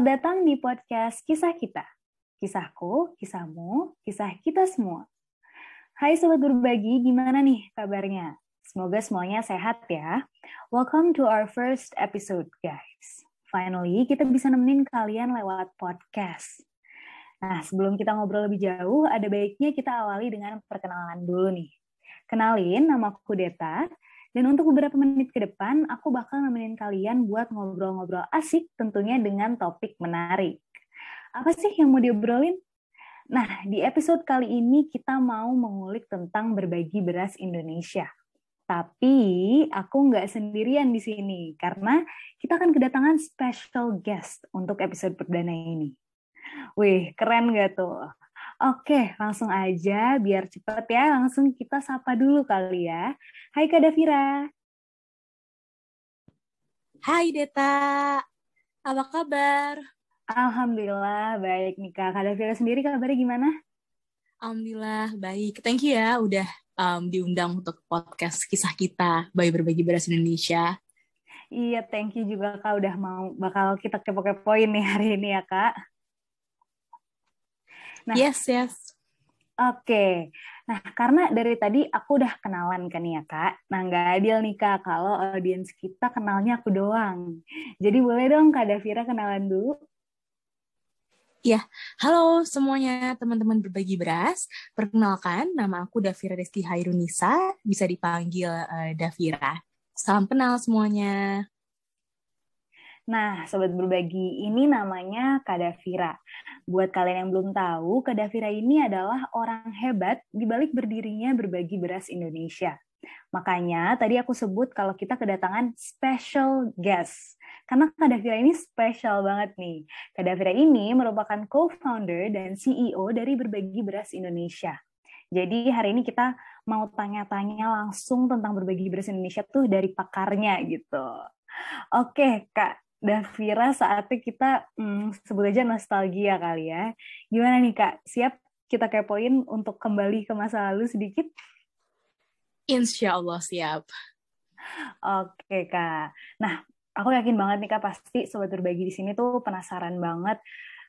Selamat datang di podcast Kisah Kita. Kisahku, kisahmu, kisah kita semua. Hai Sobat Berbagi, gimana nih kabarnya? Semoga semuanya sehat ya. Welcome to our first episode, guys. Finally, kita bisa nemenin kalian lewat podcast. Nah, sebelum kita ngobrol lebih jauh, ada baiknya kita awali dengan perkenalan dulu nih. Kenalin, nama aku Deta, dan untuk beberapa menit ke depan, aku bakal nemenin kalian buat ngobrol-ngobrol asik tentunya dengan topik menarik. Apa sih yang mau diobrolin? Nah, di episode kali ini kita mau mengulik tentang berbagi beras Indonesia. Tapi aku nggak sendirian di sini, karena kita akan kedatangan special guest untuk episode perdana ini. Wih, keren nggak tuh? Oke, langsung aja biar cepet ya. Langsung kita sapa dulu kali ya. Hai Kak Davira. Hai Deta. Apa kabar? Alhamdulillah baik nih Kak. Kak Davira sendiri kabarnya gimana? Alhamdulillah baik. Thank you ya udah um, diundang untuk podcast kisah kita Bayi Berbagi Beras Indonesia. Iya, thank you juga Kak udah mau bakal kita kepo-kepoin nih hari ini ya Kak. Nah, yes, yes. Oke, okay. nah karena dari tadi aku udah kenalan kan ya kak. Nah nggak adil nih kak kalau audiens kita kenalnya aku doang. Jadi boleh dong kak Davira kenalan dulu. Ya, halo semuanya teman-teman berbagi beras. Perkenalkan, nama aku Davira Desti Hairunisa, bisa dipanggil uh, Davira. Salam kenal semuanya. Nah, sobat berbagi, ini namanya Kadavira. Buat kalian yang belum tahu, Kadavira ini adalah orang hebat di balik berdirinya berbagi beras Indonesia. Makanya tadi aku sebut kalau kita kedatangan special guest. Karena Kadavira ini spesial banget nih. Kadavira ini merupakan co-founder dan CEO dari Berbagi Beras Indonesia. Jadi hari ini kita mau tanya-tanya langsung tentang berbagi beras Indonesia tuh dari pakarnya gitu. Oke, Kak. Davira saatnya kita hmm, sebut aja nostalgia kali ya. Gimana nih Kak? Siap kita kepoin untuk kembali ke masa lalu sedikit? Insya Allah siap. Oke Kak. Nah, aku yakin banget nih Kak pasti Sobat Berbagi di sini tuh penasaran banget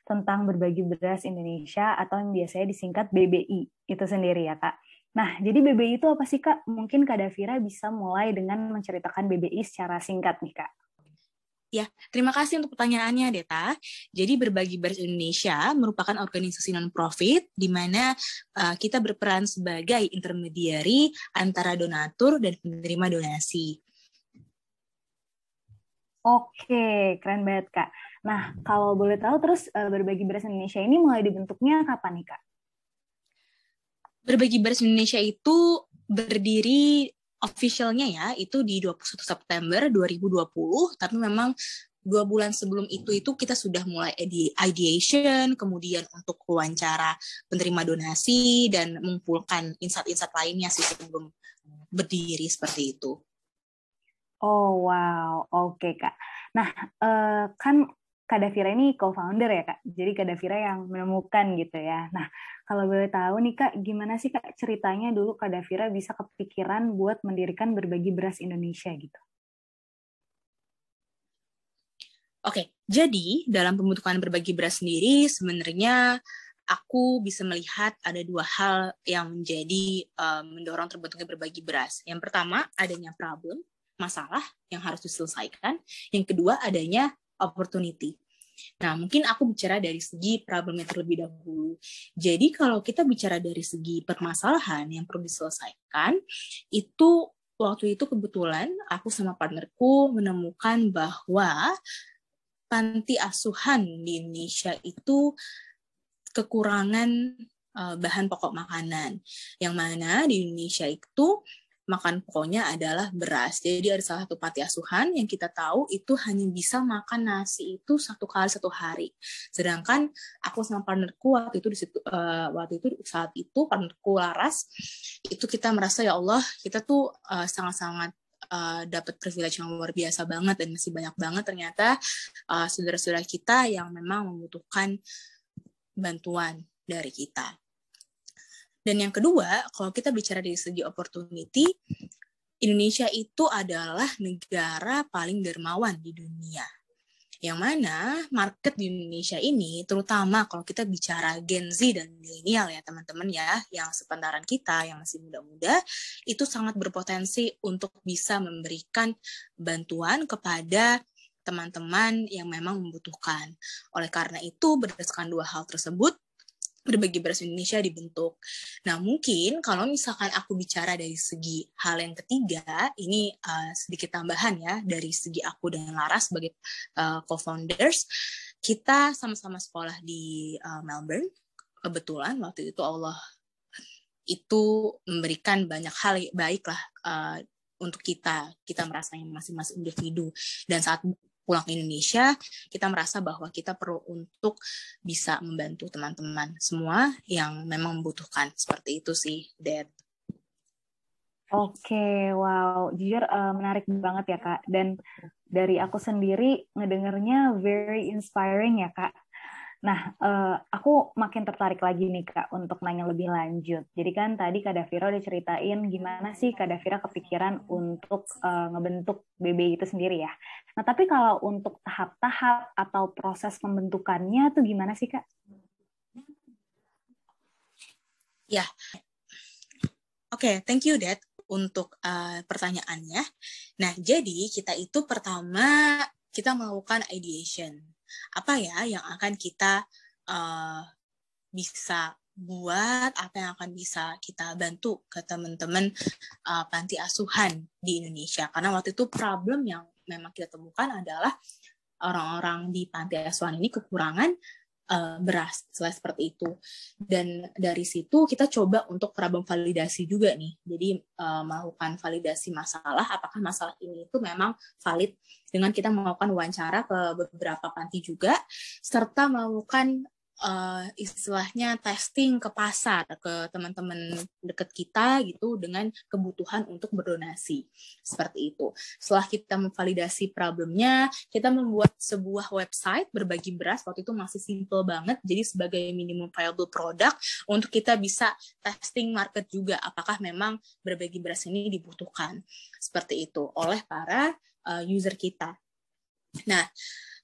tentang berbagi beras Indonesia atau yang biasanya disingkat BBI itu sendiri ya Kak. Nah, jadi BBI itu apa sih Kak? Mungkin Kak Davira bisa mulai dengan menceritakan BBI secara singkat nih Kak. Ya, terima kasih untuk pertanyaannya, Deta. Jadi Berbagi Beras Indonesia merupakan organisasi non-profit di mana uh, kita berperan sebagai intermediari antara donatur dan penerima donasi. Oke, keren banget, Kak. Nah, kalau boleh tahu terus uh, Berbagi Beras Indonesia ini mulai dibentuknya kapan nih, Kak? Berbagi Beras Indonesia itu berdiri officialnya ya itu di 21 September 2020 tapi memang dua bulan sebelum itu itu kita sudah mulai ideation kemudian untuk wawancara penerima donasi dan mengumpulkan insight-insight lainnya sih sebelum berdiri seperti itu. Oh wow, oke okay, kak. Nah uh, kan Kak Davira ini co-founder ya Kak. Jadi Kak Davira yang menemukan gitu ya. Nah, kalau boleh tahu nih Kak, gimana sih Kak ceritanya dulu Kak Davira bisa kepikiran buat mendirikan berbagi beras Indonesia gitu? Oke, jadi dalam pembentukan berbagi beras sendiri sebenarnya aku bisa melihat ada dua hal yang menjadi um, mendorong terbentuknya berbagi beras. Yang pertama, adanya problem, masalah yang harus diselesaikan. Yang kedua, adanya opportunity. Nah, mungkin aku bicara dari segi problemnya terlebih dahulu. Jadi, kalau kita bicara dari segi permasalahan yang perlu diselesaikan, itu waktu itu kebetulan aku sama partnerku menemukan bahwa panti asuhan di Indonesia itu kekurangan uh, bahan pokok makanan. Yang mana di Indonesia itu makan pokoknya adalah beras. Jadi ada salah satu panti asuhan yang kita tahu itu hanya bisa makan nasi itu satu kali satu hari. Sedangkan aku sama partnerku waktu itu di situ uh, waktu itu saat itu partnerku Laras itu kita merasa ya Allah kita tuh uh, sangat-sangat uh, dapat privilege yang luar biasa banget dan masih banyak banget ternyata uh, saudara-saudara kita yang memang membutuhkan bantuan dari kita. Dan yang kedua, kalau kita bicara dari segi opportunity, Indonesia itu adalah negara paling dermawan di dunia. Yang mana market di Indonesia ini, terutama kalau kita bicara Gen Z dan milenial ya teman-teman ya, yang sepentaran kita, yang masih muda-muda, itu sangat berpotensi untuk bisa memberikan bantuan kepada teman-teman yang memang membutuhkan. Oleh karena itu, berdasarkan dua hal tersebut, berbagi beras Indonesia dibentuk. Nah, mungkin kalau misalkan aku bicara dari segi hal yang ketiga, ini uh, sedikit tambahan ya, dari segi aku dan Laras sebagai uh, co-founders, kita sama-sama sekolah di uh, Melbourne. Kebetulan waktu itu Allah itu memberikan banyak hal baik lah uh, untuk kita, kita merasanya masing-masing individu. Dan saat pulang ke Indonesia, kita merasa bahwa kita perlu untuk bisa membantu teman-teman semua yang memang membutuhkan. Seperti itu sih, Dad. Oke, wow, jujur uh, menarik banget ya kak. Dan dari aku sendiri ngedengernya very inspiring ya kak. Nah, uh, aku makin tertarik lagi nih Kak untuk nanya lebih lanjut. Jadi kan tadi Kak Davira udah ceritain gimana sih Kak Davira kepikiran untuk uh, ngebentuk BB itu sendiri ya. Nah, tapi kalau untuk tahap-tahap atau proses pembentukannya tuh gimana sih Kak? Ya, oke, okay, thank you Dad untuk uh, pertanyaannya. Nah, jadi kita itu pertama kita melakukan ideation apa ya yang akan kita uh, bisa buat apa yang akan bisa kita bantu ke teman-teman uh, panti asuhan di Indonesia karena waktu itu problem yang memang kita temukan adalah orang-orang di panti asuhan ini kekurangan uh, beras seperti itu. Dan dari situ kita coba untuk problem validasi juga nih. Jadi uh, melakukan validasi masalah apakah masalah ini itu memang valid dengan kita melakukan wawancara ke beberapa panti juga serta melakukan uh, istilahnya testing ke pasar ke teman-teman dekat kita gitu dengan kebutuhan untuk berdonasi seperti itu. Setelah kita memvalidasi problemnya, kita membuat sebuah website berbagi beras waktu itu masih simple banget. Jadi sebagai minimum viable product untuk kita bisa testing market juga apakah memang berbagi beras ini dibutuhkan seperti itu oleh para uh, user kita. Nah,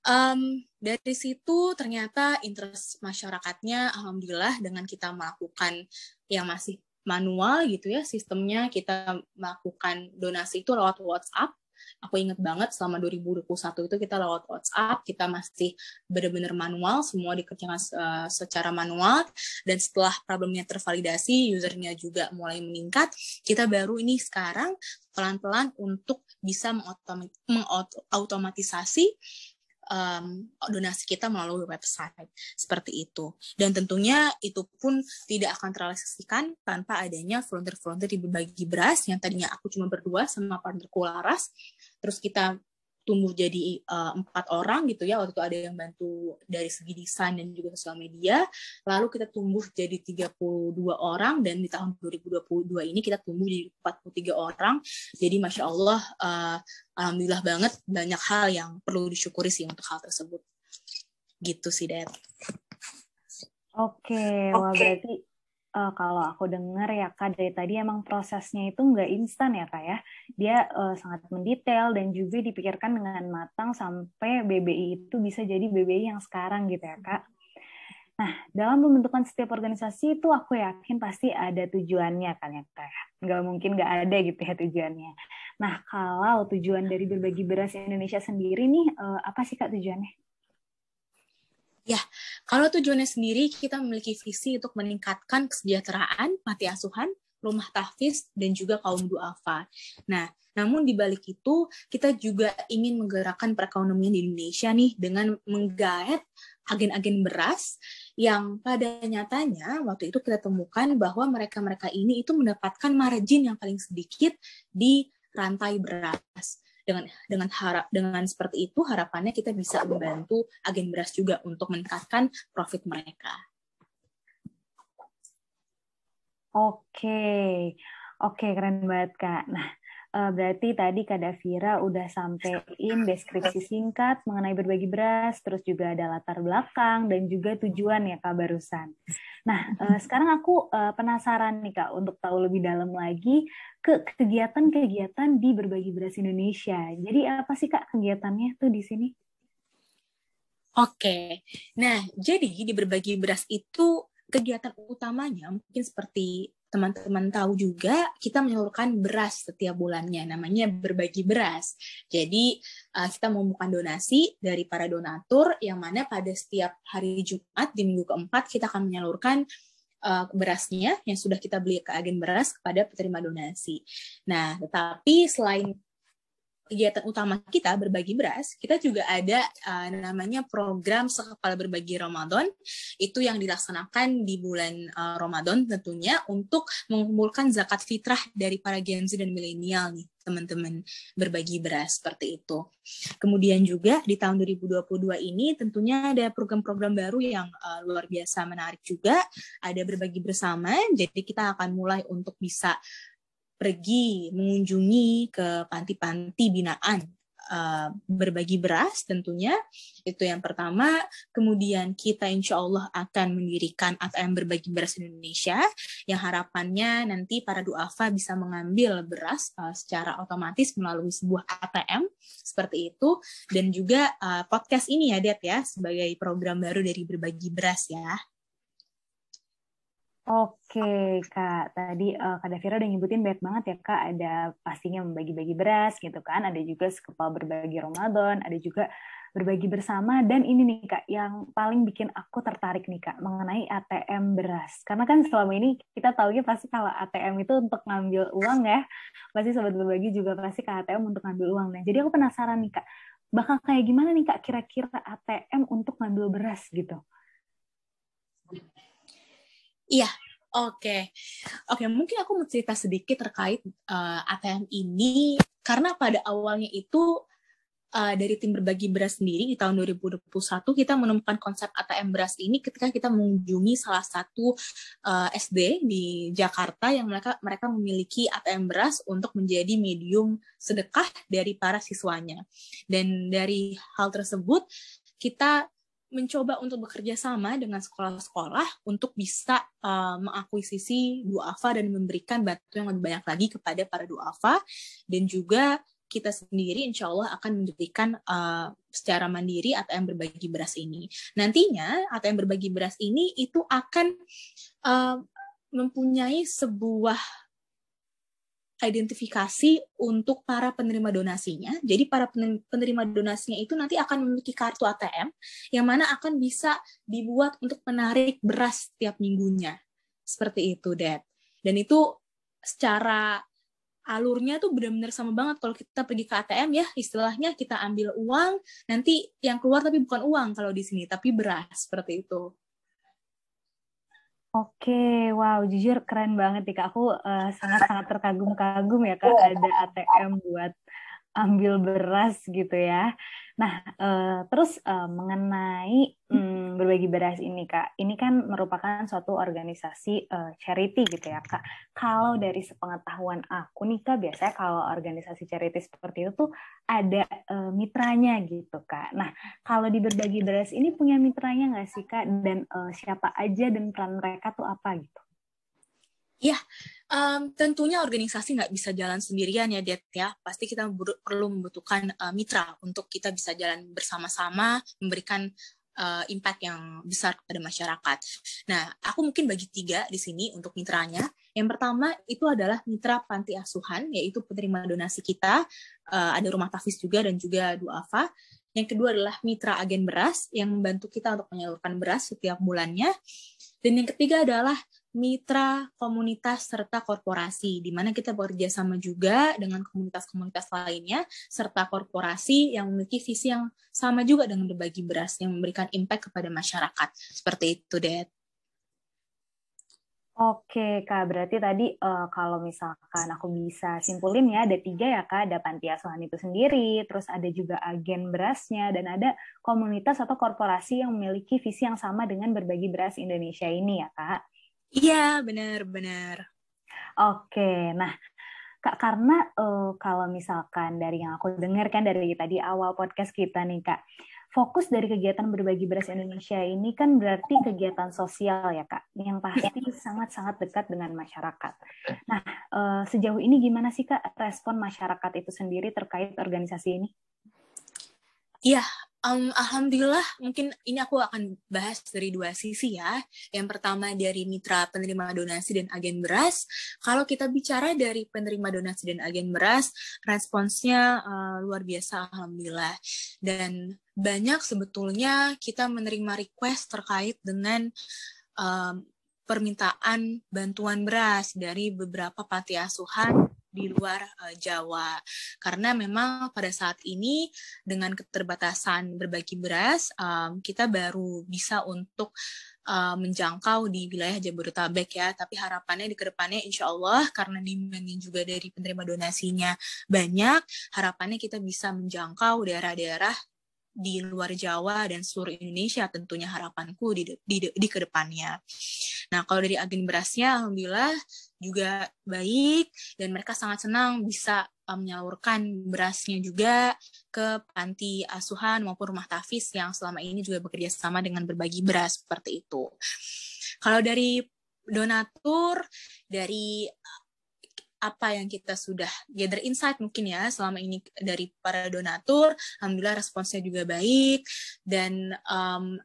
um, dari situ ternyata interest masyarakatnya alhamdulillah dengan kita melakukan yang masih manual gitu ya sistemnya kita melakukan donasi itu lewat WhatsApp aku inget banget selama 2021 itu kita lewat WhatsApp kita masih benar-benar manual semua dikerjakan uh, secara manual dan setelah problemnya tervalidasi usernya juga mulai meningkat kita baru ini sekarang pelan-pelan untuk bisa mengautomatisasi um, donasi kita melalui website seperti itu. Dan tentunya itu pun tidak akan terrealisasikan tanpa adanya volunteer-volunteer di berbagi beras yang tadinya aku cuma berdua sama partnerku Laras. Terus kita tumbuh jadi uh, empat orang gitu ya waktu itu ada yang bantu dari segi desain dan juga sosial media lalu kita tumbuh jadi 32 orang dan di tahun 2022 ini kita tumbuh jadi 43 orang jadi masya Allah uh, alhamdulillah banget banyak hal yang perlu disyukuri sih untuk hal tersebut gitu sih Dad. Oke, okay. okay. wah berarti uh, kalau aku dengar ya kak dari tadi emang prosesnya itu nggak instan ya kak ya dia uh, sangat mendetail dan juga dipikirkan dengan matang sampai BBI itu bisa jadi BBI yang sekarang gitu ya kak Nah, dalam pembentukan setiap organisasi itu aku yakin pasti ada tujuannya kan ya kak ya. Nggak mungkin nggak ada gitu ya tujuannya. Nah, kalau tujuan dari berbagi beras Indonesia sendiri nih, uh, apa sih kak tujuannya? Ya, kalau tujuannya sendiri kita memiliki visi untuk meningkatkan kesejahteraan mati asuhan, rumah tahfiz, dan juga kaum duafa. Nah, namun di balik itu kita juga ingin menggerakkan perekonomian di Indonesia nih dengan menggaet agen-agen beras yang pada nyatanya waktu itu kita temukan bahwa mereka-mereka ini itu mendapatkan margin yang paling sedikit di rantai beras dengan dengan harap dengan seperti itu harapannya kita bisa membantu agen beras juga untuk meningkatkan profit mereka. Oke, oke keren banget kak. Nah, Uh, berarti tadi Kak Davira udah sampein deskripsi singkat mengenai berbagi beras, terus juga ada latar belakang dan juga tujuan ya Kak barusan. Nah, uh, sekarang aku uh, penasaran nih Kak untuk tahu lebih dalam lagi ke kegiatan-kegiatan di berbagi beras Indonesia. Jadi apa sih Kak kegiatannya tuh di sini? Oke, nah jadi di berbagi beras itu kegiatan utamanya mungkin seperti teman-teman tahu juga kita menyalurkan beras setiap bulannya namanya berbagi beras. Jadi uh, kita membuka donasi dari para donatur yang mana pada setiap hari Jumat di minggu keempat kita akan menyalurkan uh, berasnya yang sudah kita beli ke agen beras kepada penerima donasi. Nah tetapi selain kegiatan utama kita berbagi beras, kita juga ada uh, namanya program sekepala berbagi Ramadan. Itu yang dilaksanakan di bulan uh, Ramadan tentunya untuk mengumpulkan zakat fitrah dari para Gen Z dan milenial nih teman-teman berbagi beras seperti itu. Kemudian juga di tahun 2022 ini tentunya ada program-program baru yang uh, luar biasa menarik juga. Ada berbagi bersama, jadi kita akan mulai untuk bisa pergi mengunjungi ke panti-panti binaan uh, berbagi beras tentunya. Itu yang pertama. Kemudian kita insya Allah akan mendirikan ATM berbagi beras Indonesia yang harapannya nanti para duafa bisa mengambil beras uh, secara otomatis melalui sebuah ATM seperti itu. Dan juga uh, podcast ini ya Det ya sebagai program baru dari berbagi beras ya Oke, Kak. Tadi uh, Kak Davira udah nyebutin banyak banget ya, Kak. Ada pastinya membagi-bagi beras gitu kan. Ada juga sekepal berbagi Ramadan. Ada juga berbagi bersama. Dan ini nih, Kak, yang paling bikin aku tertarik nih, Kak, mengenai ATM beras. Karena kan selama ini kita tahunya pasti kalau ATM itu untuk ngambil uang ya. Pasti Sobat Berbagi juga pasti ke ATM untuk ngambil uang. Nah, jadi aku penasaran nih, Kak. Bakal kayak gimana nih, Kak, kira-kira ATM untuk ngambil beras gitu? Iya, oke. Okay. Oke, okay, mungkin aku mau cerita sedikit terkait uh, eh, ATM ini karena pada awalnya itu uh, dari tim berbagi beras sendiri di tahun 2021 kita menemukan konsep ATM beras ini ketika kita mengunjungi salah satu uh, eh, SD di Jakarta yang mereka mereka memiliki ATM beras untuk menjadi medium sedekah dari para siswanya. Dan dari hal tersebut kita mencoba untuk bekerja sama dengan sekolah-sekolah untuk bisa uh, mengakuisisi duafa dan memberikan bantuan yang lebih banyak lagi kepada para duafa dan juga kita sendiri insya Allah akan mendirikan uh, secara mandiri ATM berbagi beras ini. Nantinya ATM berbagi beras ini itu akan uh, mempunyai sebuah identifikasi untuk para penerima donasinya. Jadi para penerima donasinya itu nanti akan memiliki kartu ATM yang mana akan bisa dibuat untuk menarik beras setiap minggunya. Seperti itu, Dad. Dan itu secara alurnya tuh benar-benar sama banget kalau kita pergi ke ATM ya istilahnya kita ambil uang nanti yang keluar tapi bukan uang kalau di sini tapi beras seperti itu. Oke, wow, jujur keren banget nih Kak. Aku sangat sangat-sangat terkagum-kagum ya Kak ada ATM buat ambil beras gitu ya. Nah, uh, terus uh, mengenai um, berbagi beras ini, Kak, ini kan merupakan suatu organisasi uh, charity gitu ya, Kak. Kalau dari sepengetahuan aku nih, Kak, biasanya kalau organisasi charity seperti itu tuh ada mitranya gitu, Kak. Nah, kalau di berbagi beras ini punya mitranya nggak sih, Kak? Dan siapa aja dan peran mereka tuh apa gitu? Iya, um, tentunya organisasi nggak bisa jalan sendirian ya, Det ya. Pasti kita perlu membutuhkan uh, mitra untuk kita bisa jalan bersama-sama, memberikan uh, impact yang besar kepada masyarakat. Nah, aku mungkin bagi tiga di sini untuk mitranya. Yang pertama itu adalah mitra panti asuhan, yaitu penerima donasi kita. Uh, ada rumah tafis juga dan juga duafa. Yang kedua adalah mitra agen beras yang membantu kita untuk menyalurkan beras setiap bulannya. Dan yang ketiga adalah mitra, komunitas, serta korporasi, di mana kita bekerja sama juga dengan komunitas-komunitas lainnya, serta korporasi yang memiliki visi yang sama juga dengan berbagi beras, yang memberikan impact kepada masyarakat. Seperti itu, Det. Oke, Kak. Berarti tadi uh, kalau misalkan aku bisa simpulin ya, ada tiga ya, Kak. Ada panti asuhan itu sendiri, terus ada juga agen berasnya, dan ada komunitas atau korporasi yang memiliki visi yang sama dengan berbagi beras Indonesia ini ya, Kak. Iya, benar-benar. Oke, nah Kak, karena uh, kalau misalkan dari yang aku dengarkan dari tadi awal podcast kita nih Kak, fokus dari kegiatan berbagi beras Indonesia ini kan berarti kegiatan sosial ya Kak, yang pasti sangat-sangat dekat dengan masyarakat. Nah, uh, sejauh ini gimana sih Kak respon masyarakat itu sendiri terkait organisasi ini? Iya, Um, Alhamdulillah, mungkin ini aku akan bahas dari dua sisi ya. Yang pertama dari mitra penerima donasi dan agen beras. Kalau kita bicara dari penerima donasi dan agen beras, responsnya uh, luar biasa, Alhamdulillah. Dan banyak sebetulnya kita menerima request terkait dengan um, permintaan bantuan beras dari beberapa panti asuhan di luar uh, Jawa. Karena memang pada saat ini dengan keterbatasan berbagi beras, um, kita baru bisa untuk uh, menjangkau di wilayah Jabodetabek ya. Tapi harapannya di ke depannya insya Allah karena demandnya juga dari penerima donasinya banyak, harapannya kita bisa menjangkau daerah-daerah di luar Jawa dan seluruh Indonesia tentunya harapanku di, di, di ke depannya. Nah kalau dari agen berasnya Alhamdulillah juga baik dan mereka sangat senang bisa um, menyalurkan berasnya juga ke panti asuhan maupun rumah tafis yang selama ini juga bekerja sama dengan berbagi beras seperti itu. Kalau dari donatur dari apa yang kita sudah gather insight mungkin ya selama ini dari para donatur, alhamdulillah responsnya juga baik dan um,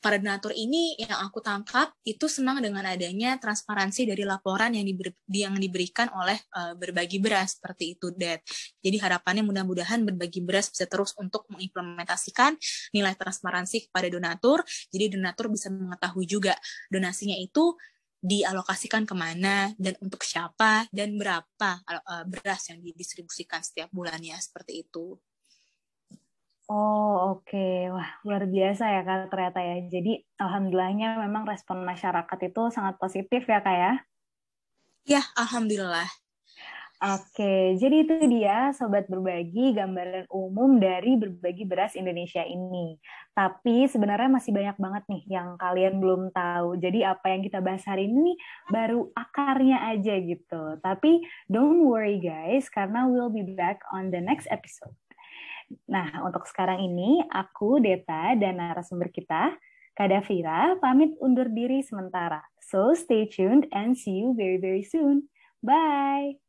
para donatur ini yang aku tangkap itu senang dengan adanya transparansi dari laporan yang, diber, yang diberikan oleh uh, berbagi beras seperti itu, Dad. Jadi harapannya mudah-mudahan berbagi beras bisa terus untuk mengimplementasikan nilai transparansi kepada donatur. Jadi donatur bisa mengetahui juga donasinya itu dialokasikan ke mana dan untuk siapa dan berapa uh, beras yang didistribusikan setiap bulannya seperti itu. Oh oke, okay. wah luar biasa ya kak ternyata ya. Jadi alhamdulillahnya memang respon masyarakat itu sangat positif ya kak ya. Ya, alhamdulillah. Oke, jadi itu dia Sobat Berbagi gambaran umum dari berbagi beras Indonesia ini. Tapi sebenarnya masih banyak banget nih yang kalian belum tahu. Jadi apa yang kita bahas hari ini baru akarnya aja gitu. Tapi don't worry guys, karena we'll be back on the next episode. Nah, untuk sekarang ini aku, Deta, dan narasumber kita, Kadavira, pamit undur diri sementara. So stay tuned and see you very very soon. Bye!